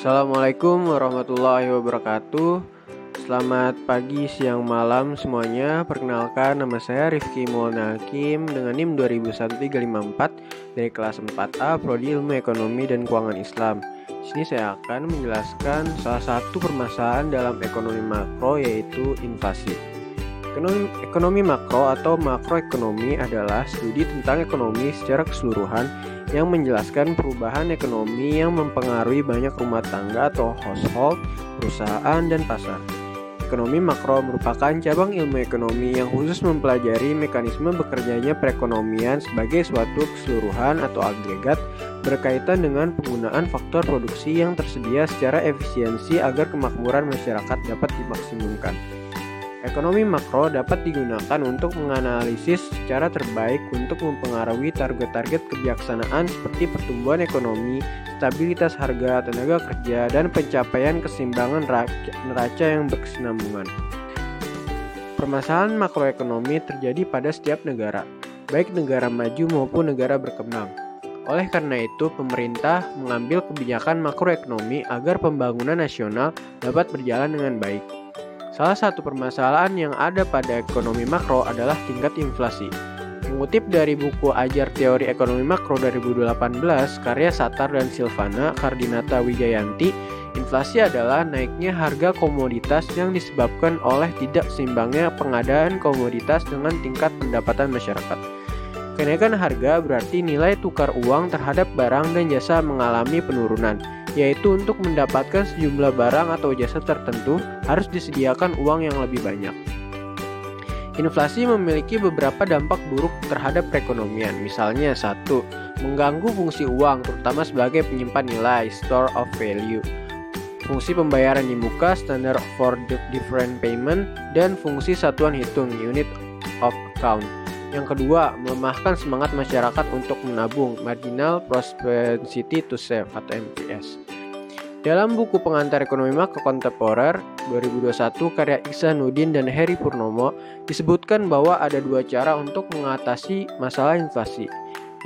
Assalamualaikum warahmatullahi wabarakatuh. Selamat pagi, siang, malam semuanya. Perkenalkan nama saya Rifki Maulana Hakim Dengan NIM 21354 Dari kelas 4A Prodi Ilmu Ekonomi dan Keuangan Islam. Di sini saya akan menjelaskan salah satu permasalahan dalam ekonomi makro yaitu inflasi. Ekonomi makro atau makroekonomi adalah studi tentang ekonomi secara keseluruhan yang menjelaskan perubahan ekonomi yang mempengaruhi banyak rumah tangga atau household, perusahaan, dan pasar. Ekonomi makro merupakan cabang ilmu ekonomi yang khusus mempelajari mekanisme bekerjanya perekonomian sebagai suatu keseluruhan atau agregat berkaitan dengan penggunaan faktor produksi yang tersedia secara efisiensi agar kemakmuran masyarakat dapat dimaksimumkan. Ekonomi makro dapat digunakan untuk menganalisis secara terbaik untuk mempengaruhi target-target kebijaksanaan seperti pertumbuhan ekonomi, stabilitas harga tenaga kerja, dan pencapaian keseimbangan neraca yang berkesinambungan. Permasalahan makroekonomi terjadi pada setiap negara, baik negara maju maupun negara berkembang. Oleh karena itu, pemerintah mengambil kebijakan makroekonomi agar pembangunan nasional dapat berjalan dengan baik. Salah satu permasalahan yang ada pada ekonomi makro adalah tingkat inflasi. Mengutip dari buku Ajar Teori Ekonomi Makro 2018 karya Satar dan Silvana Kardinata Wijayanti, inflasi adalah naiknya harga komoditas yang disebabkan oleh tidak seimbangnya pengadaan komoditas dengan tingkat pendapatan masyarakat. Kenaikan harga berarti nilai tukar uang terhadap barang dan jasa mengalami penurunan yaitu untuk mendapatkan sejumlah barang atau jasa tertentu harus disediakan uang yang lebih banyak. Inflasi memiliki beberapa dampak buruk terhadap perekonomian. Misalnya, satu, mengganggu fungsi uang, terutama sebagai penyimpan nilai (store of value), fungsi pembayaran di muka (standard for different payment), dan fungsi satuan hitung (unit of account). Yang kedua, melemahkan semangat masyarakat untuk menabung (marginal propensity to save) atau MPS. Dalam buku pengantar ekonomi makro kontemporer 2021 karya Iksanuddin dan Heri Purnomo disebutkan bahwa ada dua cara untuk mengatasi masalah inflasi,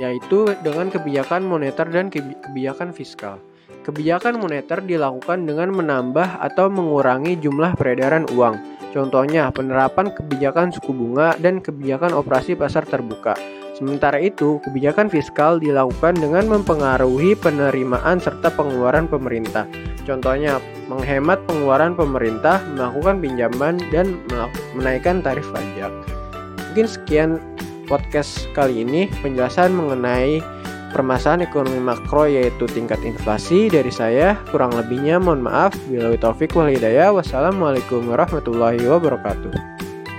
yaitu dengan kebijakan moneter dan kebijakan fiskal. Kebijakan moneter dilakukan dengan menambah atau mengurangi jumlah peredaran uang. Contohnya, penerapan kebijakan suku bunga dan kebijakan operasi pasar terbuka. Sementara itu, kebijakan fiskal dilakukan dengan mempengaruhi penerimaan serta pengeluaran pemerintah. Contohnya, menghemat pengeluaran pemerintah, melakukan pinjaman, dan menaikkan tarif pajak. Mungkin sekian podcast kali ini penjelasan mengenai permasalahan ekonomi makro yaitu tingkat inflasi dari saya. Kurang lebihnya mohon maaf. Bila taufik wal hidayah. Wassalamualaikum warahmatullahi wabarakatuh.